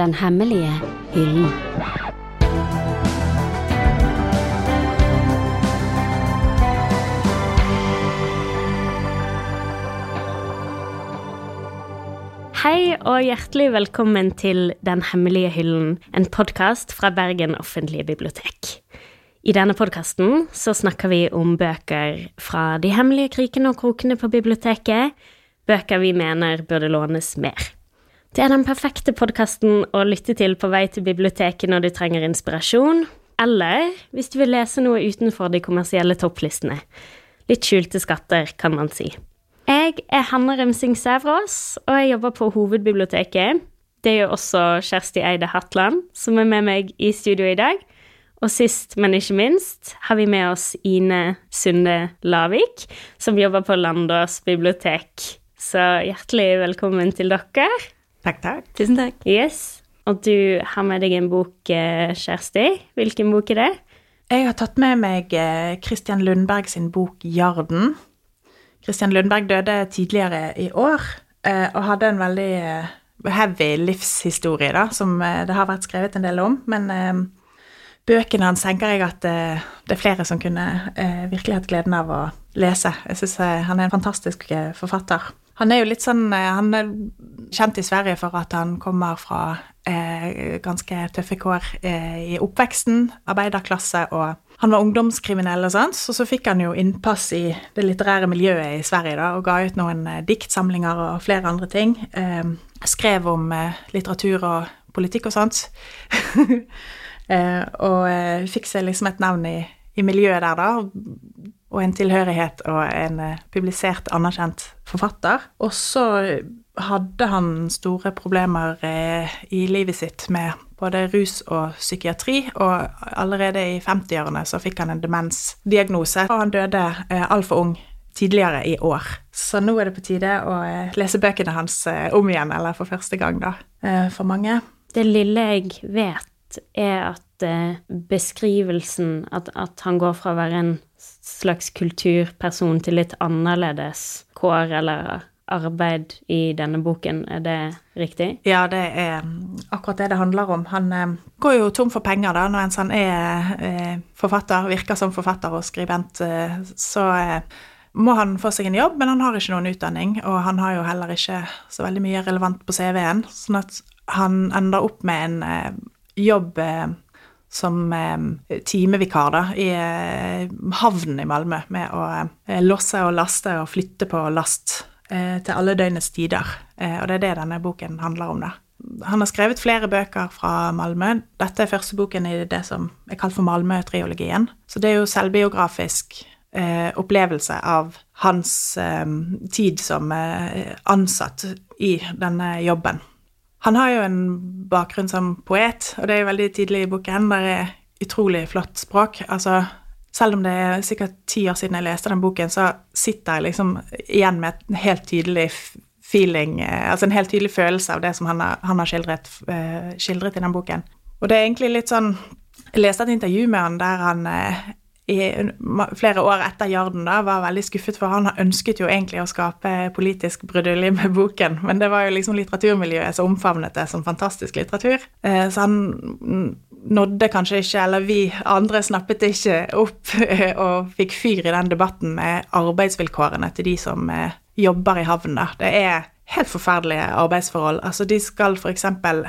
Den hemmelige hyllen. Hei og hjertelig velkommen til Den hemmelige hyllen, en podkast fra Bergen offentlige bibliotek. I denne podkasten så snakker vi om bøker fra de hemmelige krikene og krokene på biblioteket, bøker vi mener burde lånes mer. Det er den perfekte podkasten å lytte til på vei til biblioteket når du trenger inspirasjon, eller hvis du vil lese noe utenfor de kommersielle topplistene. Litt skjulte skatter, kan man si. Jeg er Hanne Rømsing Sævrås, og jeg jobber på Hovedbiblioteket. Det gjør også Kjersti Eide Hatland, som er med meg i studio i dag. Og sist, men ikke minst, har vi med oss Ine Sunde Lavik, som jobber på Landås bibliotek. Så hjertelig velkommen til dere. Takk, takk. Tusen takk. Yes. Og du har med deg en bok, eh, Kjersti. Hvilken bok er det? Jeg har tatt med meg eh, Lundberg sin bok 'Jarden'. Kristian Lundberg døde tidligere i år eh, og hadde en veldig heavy livshistorie, da, som det har vært skrevet en del om. Men bøkene hans tenker jeg at det er flere som kunne virkelig hatt gleden av å lese. Jeg syns han er en fantastisk forfatter. Han er jo litt sånn Han er kjent i Sverige for at han kommer fra eh, ganske tøffe kår eh, i oppveksten, arbeiderklasse, og han var ungdomskriminell og sånt, så så fikk han jo innpass i det litterære miljøet i Sverige da, og ga ut noen eh, diktsamlinger og flere andre ting. Eh, skrev om eh, litteratur og politikk og sånt. og fikk seg liksom et navn i, i miljøet der, da og en tilhørighet og en eh, publisert, anerkjent forfatter. Og så hadde han store problemer eh, i livet sitt med både rus og psykiatri, og allerede i 50-årene så fikk han en demensdiagnose, og han døde eh, altfor ung tidligere i år. Så nå er det på tide å lese bøkene hans om igjen, eller for første gang, da, for mange. Det lille jeg vet, er at beskrivelsen at, at han går fra å være en slags kulturperson til litt annerledes kår eller arbeid i denne boken, er det riktig? Ja, det er akkurat det det handler om. Han eh, går jo tom for penger da, når han er eh, forfatter, virker som forfatter og skribent. Eh, så eh, må han få seg en jobb, men han har ikke noen utdanning, og han har jo heller ikke så veldig mye relevant på CV-en, sånn at han ender opp med en eh, jobb eh, som eh, timevikar da, i eh, havnen i Malmö med å eh, losse og laste og flytte på last eh, til alle døgnets tider. Eh, og det er det denne boken handler om, da. Han har skrevet flere bøker fra Malmö. Dette er første boken i det som er kalt for Malmö-triologien. Så det er jo selvbiografisk eh, opplevelse av hans tid som ansatt i denne jobben. Han har jo en bakgrunn som poet, og det er jo veldig tidlig i boken. Der er utrolig flott språk. Altså, selv om det er sikkert ti år siden jeg leste den boken, så sitter jeg liksom igjen med en helt tydelig feeling, eh, altså en helt tydelig følelse av det som han har, han har skildret, uh, skildret, i den boken. Og det er egentlig litt sånn Jeg leste et intervju med han der han uh, i flere år etter Jarden da, var veldig skuffet, for han ønsket jo egentlig å skape politisk brudulje med boken, men det var jo liksom litteraturmiljøet som omfavnet det som fantastisk litteratur. Eh, så han nådde kanskje ikke, eller vi andre snappet ikke opp og fikk fyr i den debatten med arbeidsvilkårene til de som eh, jobber i havna. Det er helt forferdelige arbeidsforhold. Altså, de skal f.eks.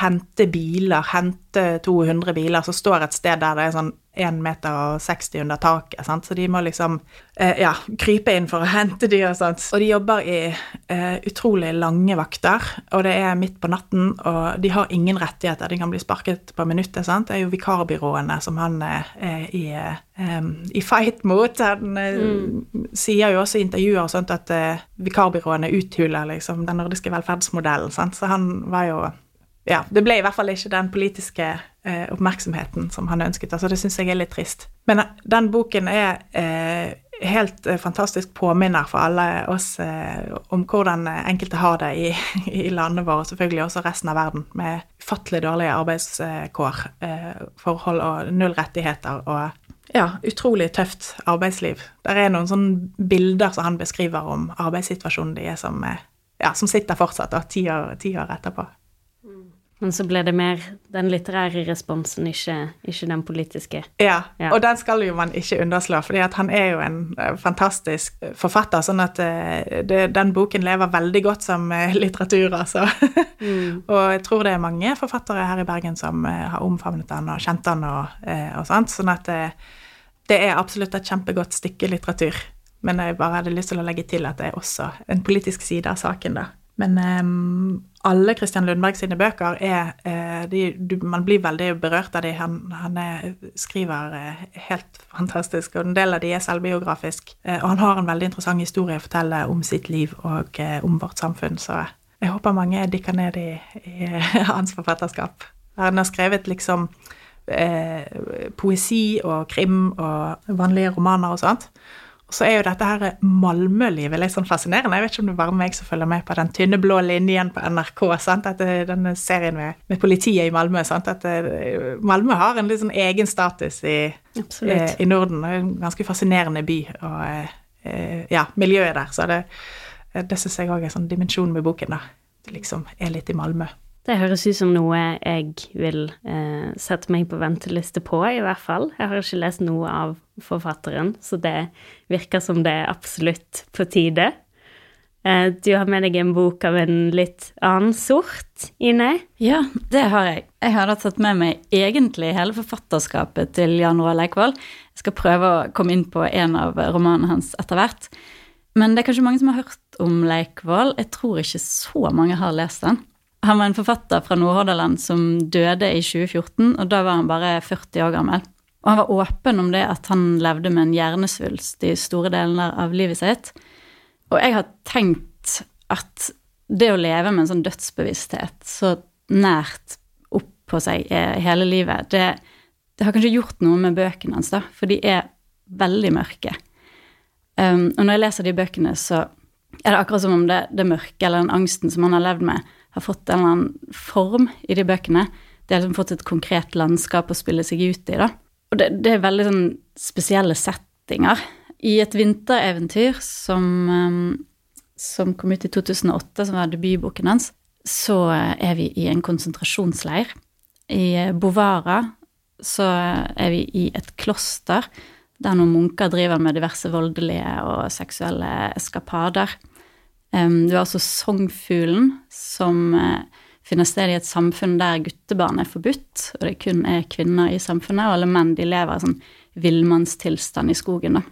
hente biler, hente 200 biler, som står et sted der det er sånn 1,60 meter under taket, sant? så de må liksom eh, ja, krype inn for å hente de og sånt. Og de jobber i eh, utrolig lange vakter, og det er midt på natten, og de har ingen rettigheter. De kan bli sparket på minuttet, sant. Det er jo vikarbyråene som han eh, er i, eh, i fight mot. Han eh, mm. sier jo også i intervjuer og sånt at eh, vikarbyråene uthuler liksom den nordiske velferdsmodellen, sant. Så han var jo ja, det ble i hvert fall ikke den politiske eh, oppmerksomheten som han ønsket. altså Det syns jeg er litt trist. Men eh, den boken er eh, helt eh, fantastisk påminner for alle oss eh, om hvordan enkelte har det i, i, landet vårt, og selvfølgelig også resten av verden, med ufattelig dårlige arbeidskår, forhold og null rettigheter og ja, utrolig tøft arbeidsliv. Det er noen sånne bilder som han beskriver om arbeidssituasjonen de er som, ja, som sitter fortsatt, da, ti år, ti år etterpå. Men så ble det mer den litterære responsen, ikke, ikke den politiske. Ja, Ja. og den skal jo man ikke underslå, fordi han er jo en eh, fantastisk forfatter, sånn at eh, det, den boken lever veldig godt som eh, litteratur, altså. og jeg tror det er mange forfattere her i Bergen som eh, har omfavnet den og kjent den og, eh, og sånt, sånn at det, det er absolutt et kjempegodt stykke litteratur. Men jeg bare hadde lyst til å legge til at det er også en politisk side av saken, da. Men um, alle Christian Lundberg sine bøker er uh, de, du, Man blir veldig berørt av dem. Han, han er, skriver uh, helt fantastisk, og en del av de er selvbiografisk. Uh, og han har en veldig interessant historie å fortelle om sitt liv og om vårt samfunn, så jeg håper mange dykker ned i, i hans forfatterskap. Han har skrevet liksom poesi og krim og vanlige romaner og sånt. Så er jo dette her Malmö-livet litt sånn fascinerende. Jeg vet ikke om det er bare meg som følger med på den tynne blå linjen på NRK. sant? At det- denne serien med, med politiet i Malmö. sant? At det, Malmö har en litt sånn egen status i, eh, i Norden. Det en ganske fascinerende by. Og eh, eh, ja, miljøet der. Så det, det syns jeg òg er en sånn dimensjon med boken. da. Det liksom er litt i Malmö. Det høres ut som noe jeg vil eh, sette meg på venteliste på, i hvert fall. Jeg har ikke lest noe av forfatteren, så det virker som det er absolutt på tide. Eh, du har med deg en bok av en litt annen sort, Ine. Ja, det har jeg. Jeg har da tatt med meg egentlig hele forfatterskapet til Jan Roald Eikvoll. Jeg skal prøve å komme inn på en av romanene hans etter hvert. Men det er kanskje mange som har hørt om Leikvoll. Jeg tror ikke så mange har lest den. Han var en forfatter fra Nordhordland som døde i 2014, og da var han bare 40 år gammel. Og han var åpen om det at han levde med en hjernesvulst i store deler av livet sitt. Og jeg har tenkt at det å leve med en sånn dødsbevissthet så nært oppå seg eh, hele livet, det, det har kanskje gjort noe med bøkene hans, da, for de er veldig mørke. Um, og når jeg leser de bøkene, så er det akkurat som om det, det mørke eller den angsten som han har levd med, har fått en eller annen form i de bøkene. Det har liksom fått et konkret landskap å spille seg ut i, da. Og det, det er veldig sånn spesielle settinger. I et vintereventyr som, um, som kom ut i 2008, som var debutboken hans, så er vi i en konsentrasjonsleir. I Bovara så er vi i et kloster der noen munker driver med diverse voldelige og seksuelle eskapader. Du har også Songfuglen, som eh, finner sted i et samfunn der guttebarn er forbudt, og det kun er kvinner i samfunnet, og alle menn de lever i sånn villmannstilstand i skogen. da.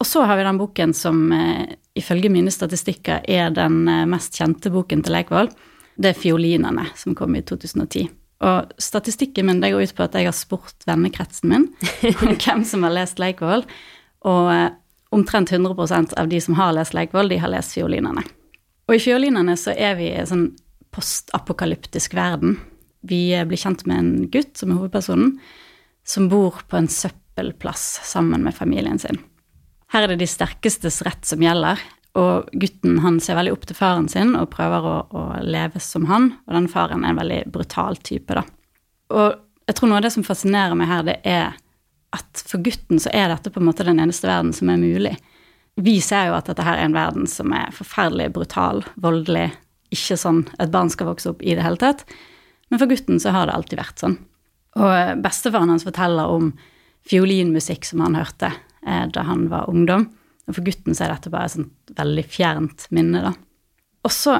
Og så har vi den boken som eh, ifølge mine statistikker er den eh, mest kjente boken til Leikvoll. Det er 'Fiolinene', som kom i 2010. Og statistikken min det går ut på at jeg har spurt vennekretsen min om hvem som har lest Leikvoll, og omtrent 100% av de som har lest Leikvoll, de har lest 'Fiolinene'. Og i 'Fiolinene' så er vi i en sånn postapokalyptisk verden. Vi eh, blir kjent med en gutt som er hovedpersonen, som bor på en søppelplass sammen med familien sin. Her er det de sterkestes rett som gjelder, og gutten han ser veldig opp til faren sin og prøver å, å leve som han, og den faren er en veldig brutal type, da. Og jeg tror noe av det som fascinerer meg her, det er at for gutten så er dette på en måte den eneste verden som er mulig. Vi ser jo at dette her er en verden som er forferdelig brutal, voldelig, ikke sånn et barn skal vokse opp i det hele tatt. Men for gutten så har det alltid vært sånn. Og bestefaren hans forteller om fiolinmusikk som han hørte eh, da han var ungdom. Og for gutten så er dette bare et veldig fjernt minne, da. Og så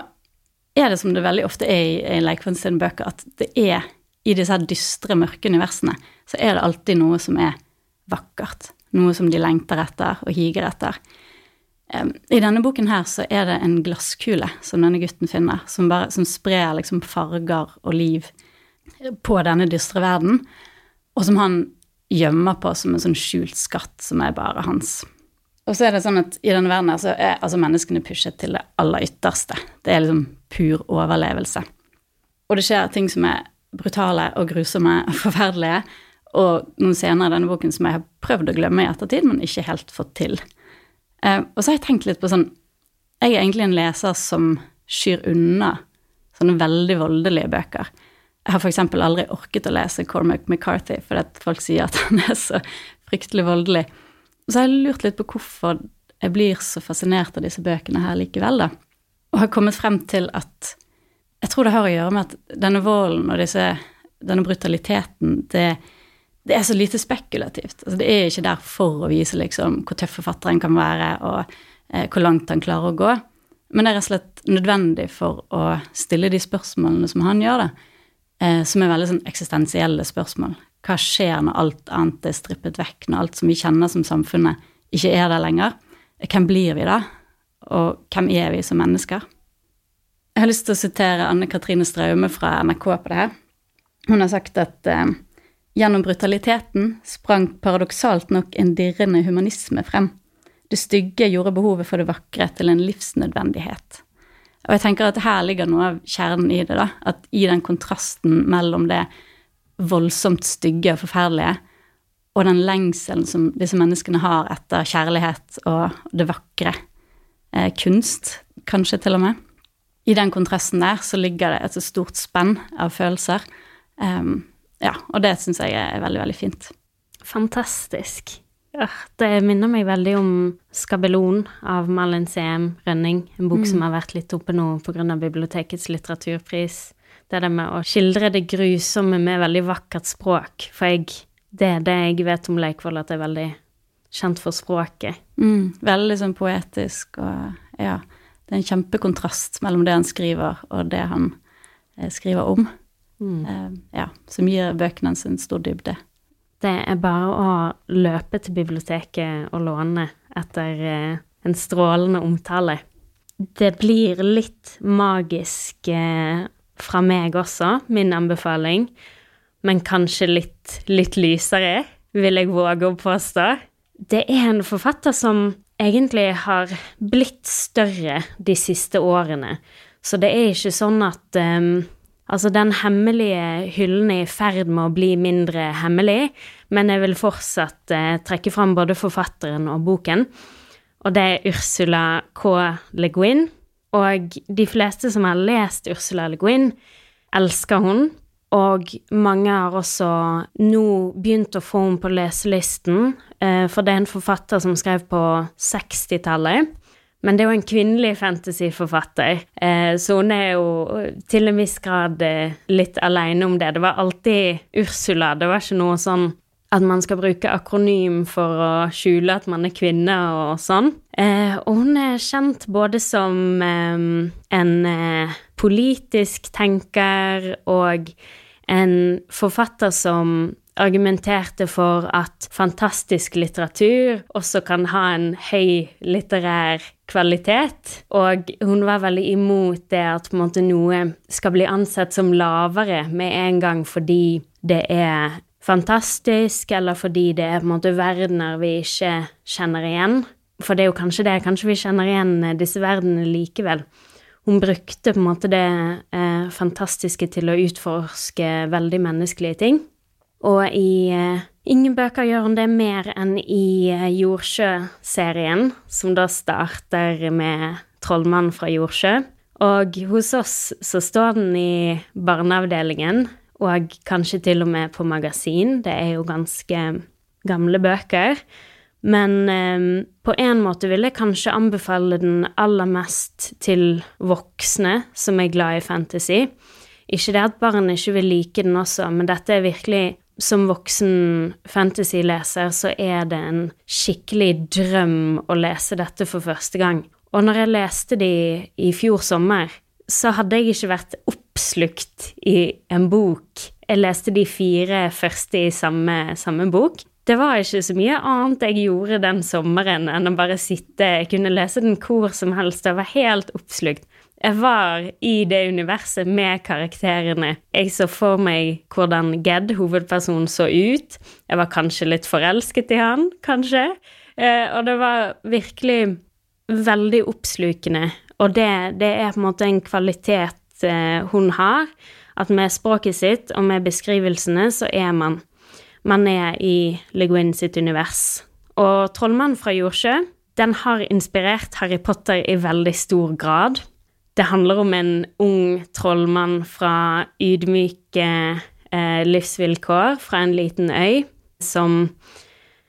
er det som det veldig ofte er i, i Leikvann bøker, at det er i disse her dystre, mørke universene, så er det alltid noe som er vakkert. Noe som de lengter etter og higer etter. I denne boken her så er det en glasskule som denne gutten finner, som, bare, som sprer liksom farger og liv på denne dystre verden, og som han gjemmer på som en sånn skjult skatt som er bare hans. Og så er det sånn at i denne verden her så er altså menneskene pushet til det aller ytterste. Det er liksom pur overlevelse. Og det skjer ting som er brutale og grusomme og forferdelige, og noen scener i denne boken som jeg har prøvd å glemme i ettertid, men ikke helt fått til. Eh, og så har jeg tenkt litt på sånn Jeg er egentlig en leser som skyr unna sånne veldig voldelige bøker. Jeg har f.eks. aldri orket å lese Cormac McCarthy fordi folk sier at han er så fryktelig voldelig. Og så har jeg lurt litt på hvorfor jeg blir så fascinert av disse bøkene her likevel, da. Og har kommet frem til at Jeg tror det har å gjøre med at denne volden og disse, denne brutaliteten, det, det, er så lite spekulativt. Altså, det er ikke der for å vise liksom, hvor tøff forfatteren kan være, og eh, hvor langt han klarer å gå. Men det er rett og slett nødvendig for å stille de spørsmålene som han gjør det, eh, som er veldig sånn eksistensielle spørsmål. Hva skjer når alt annet er strippet vekk, når alt som vi kjenner som samfunnet, ikke er der lenger? Hvem blir vi da? Og hvem er vi som mennesker? Jeg har lyst til å sitere Anne Katrine Straume fra NRK på det her. Hun har sagt at eh, gjennom brutaliteten sprang paradoksalt nok en dirrende humanisme frem. Det stygge gjorde behovet for det vakre til en livsnødvendighet. Og jeg tenker at her ligger noe av kjernen i det, da. At i den kontrasten mellom det voldsomt stygge og forferdelige og den lengselen som disse menneskene har etter kjærlighet og det vakre. Eh, kunst, kanskje til og med. I den kontrasten der så ligger det et så stort spenn av følelser. Um, ja, og det syns jeg er veldig, veldig fint. Fantastisk. Det minner meg veldig om 'Skabelon' av Malin CM Rønning. En bok mm. som har vært litt oppe nå pga. bibliotekets litteraturpris. Det er det med å skildre det grusomme med veldig vakkert språk. For jeg det er det jeg vet om Leikvoll, at det er veldig kjent for språket. Mm, veldig sånn poetisk og ja. Det er en kjempekontrast mellom det han skriver, og det han eh, skriver om. Mm. Eh, ja, som gir bøkene hans en stor dybde. Det er bare å løpe til biblioteket og låne etter eh, en strålende omtale. Det blir litt magisk eh, fra meg også, min anbefaling men kanskje litt, litt lysere, vil jeg våge å påstå. Det er en forfatter som egentlig har blitt større de siste årene, så det er ikke sånn at um, Altså, den hemmelige hyllen er i ferd med å bli mindre hemmelig, men jeg vil fortsatt eh, trekke fram både forfatteren og boken. Og det er Ursula K. Le Guin. Og de fleste som har lest Ursula Le Guin, elsker hun og mange har også nå begynt å få henne på leselisten, eh, for det er en forfatter som skrev på 60-tallet. Men det er jo en kvinnelig fantasyforfatter, eh, så hun er jo til en viss grad eh, litt aleine om det. Det var alltid Ursula, det var ikke noe sånn at man skal bruke akronym for å skjule at man er kvinne og sånn. og hun er kjent både som en politisk tenker og en forfatter som argumenterte for at fantastisk litteratur også kan ha en høy litterær kvalitet, og hun var veldig imot det at måte, noe skal bli ansett som lavere med en gang fordi det er fantastisk, eller fordi det er på en måte verdener vi ikke kjenner igjen. For det er jo kanskje det, kanskje vi kjenner igjen disse verdenene likevel hun brukte på en måte det eh, fantastiske til å utforske veldig menneskelige ting. Og i eh, ingen bøker gjør hun det mer enn i eh, Jordsjø-serien, som da starter med Trollmannen fra Jordsjø. Og hos oss så står den i barneavdelingen, og kanskje til og med på magasin. Det er jo ganske gamle bøker. Men eh, på en måte vil jeg kanskje anbefale den aller mest til voksne som er glad i fantasy. Ikke det at barn ikke vil like den også, men dette er virkelig Som voksen fantasyleser så er det en skikkelig drøm å lese dette for første gang. Og når jeg leste de i fjor sommer, så hadde jeg ikke vært oppslukt i en bok. Jeg leste de fire første i samme, samme bok, det var ikke så mye annet jeg gjorde den sommeren enn å bare sitte Jeg kunne lese den hvor som helst, jeg var helt oppslukt. Jeg var i det universet med karakterene. Jeg så for meg hvordan Ged, hovedpersonen, så ut. Jeg var kanskje litt forelsket i han, kanskje. Eh, og det var virkelig veldig oppslukende. Og det, det er på en måte en kvalitet eh, hun har. At med språket sitt og med beskrivelsene så er man man er i Le Guin sitt univers. Og 'Trollmannen fra Jordsjø' den har inspirert Harry Potter i veldig stor grad. Det handler om en ung trollmann fra ydmyke eh, livsvilkår fra en liten øy som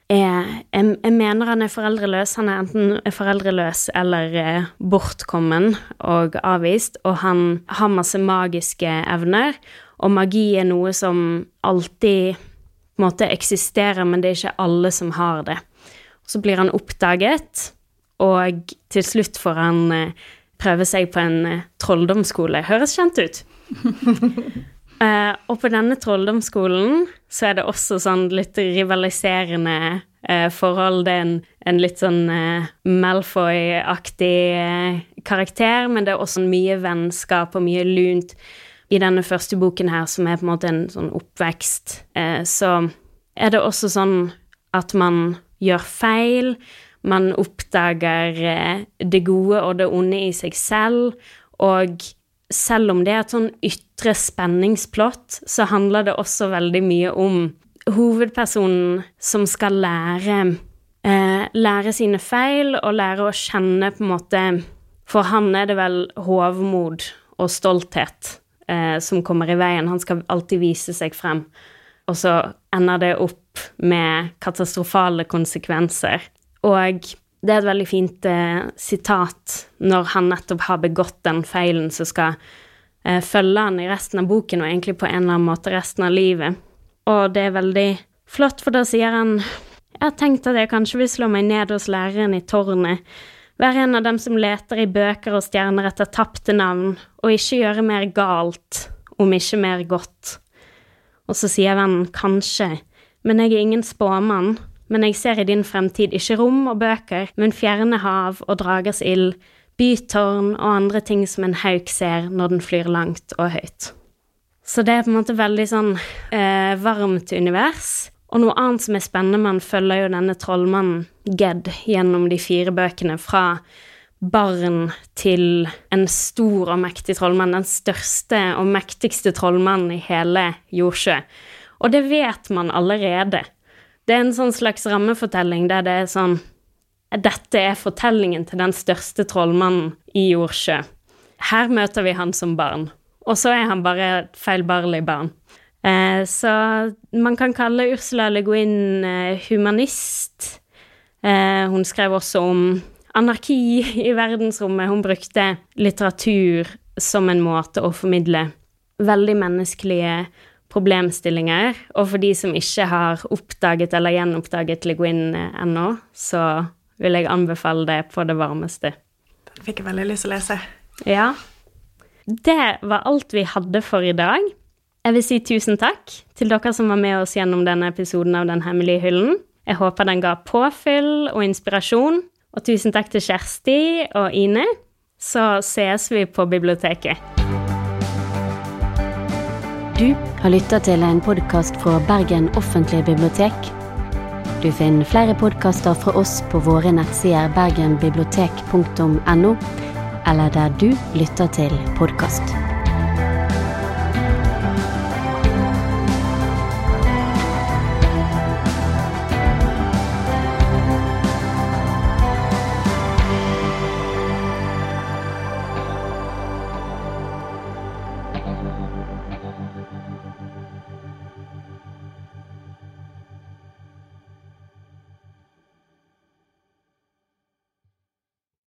er jeg, jeg, mener han er foreldreløs. Han er enten foreldreløs eller eh, bortkommen og avvist, og han har masse magiske evner. Og magi er noe som alltid på en måte eksisterer, men det er ikke alle som har det. Så blir han oppdaget, og til slutt får han eh, prøve seg på en eh, trolldomsskole. Høres kjent ut. Uh, og på denne trolldomsskolen så er det også sånn litt rivaliserende uh, forhold. Det er en, en litt sånn uh, Malfoy-aktig karakter, men det er også mye vennskap og mye lunt i denne første boken her, som er på en måte en sånn oppvekst. så er det også sånn at man gjør feil, man oppdager det gode og det onde i seg selv, og selv om det er et sånn ytre spenningsplott, så handler det også veldig mye om hovedpersonen som skal lære eh, Lære sine feil og lære å kjenne på en måte For han er det vel hovmod og stolthet eh, som kommer i veien. Han skal alltid vise seg frem. Og så ender det opp med katastrofale konsekvenser. Og det er et veldig fint eh, sitat når han nettopp har begått den feilen som skal eh, følge han i resten av boken, og egentlig på en eller annen måte resten av livet. Og det er veldig flott, for da sier han Jeg har tenkt at jeg kanskje vil slå meg ned hos læreren i tårnet, være en av dem som leter i bøker og stjerner etter tapte navn, og ikke gjøre mer galt, om ikke mer godt. Og så sier vennen kanskje, men jeg er ingen spåmann, men jeg ser i din fremtid ikke rom og bøker, men fjerne hav og dragers ild, bytårn og andre ting som en hauk ser når den flyr langt og høyt. Så det er på en måte veldig sånn eh, varmt univers. Og noe annet som er spennende, man følger jo denne trollmannen Ged gjennom de fire bøkene, fra barn til en stor og mektig trollmann, den største og mektigste trollmannen i hele jordsjø. Og det vet man allerede. Det er en sånn slags rammefortelling der det er sånn Dette er fortellingen til den største trollmannen i Jordsjø. Her møter vi han som barn. Og så er han bare et feilbarlig barn. Eh, så man kan kalle Ursula Le Guin eh, humanist. Eh, hun skrev også om anarki i verdensrommet. Hun brukte litteratur som en måte å formidle veldig menneskelige problemstillinger. Og for de som ikke har oppdaget eller gjenoppdaget Le Guin eh, ennå, så vil jeg anbefale det på det varmeste. Den fikk jeg veldig lyst til å lese. Ja. Det var alt vi hadde for i dag. Jeg vil si tusen takk til dere som var med oss gjennom denne episoden av Den hemmelige hyllen. Jeg håper den ga påfyll og inspirasjon. Og tusen takk til Kjersti og Ine. Så ses vi på biblioteket. Du har lytta til en podkast fra Bergen offentlige bibliotek. Du finner flere podkaster fra oss på våre nettsider bergenbibliotek.no, eller der du lytter til podkast.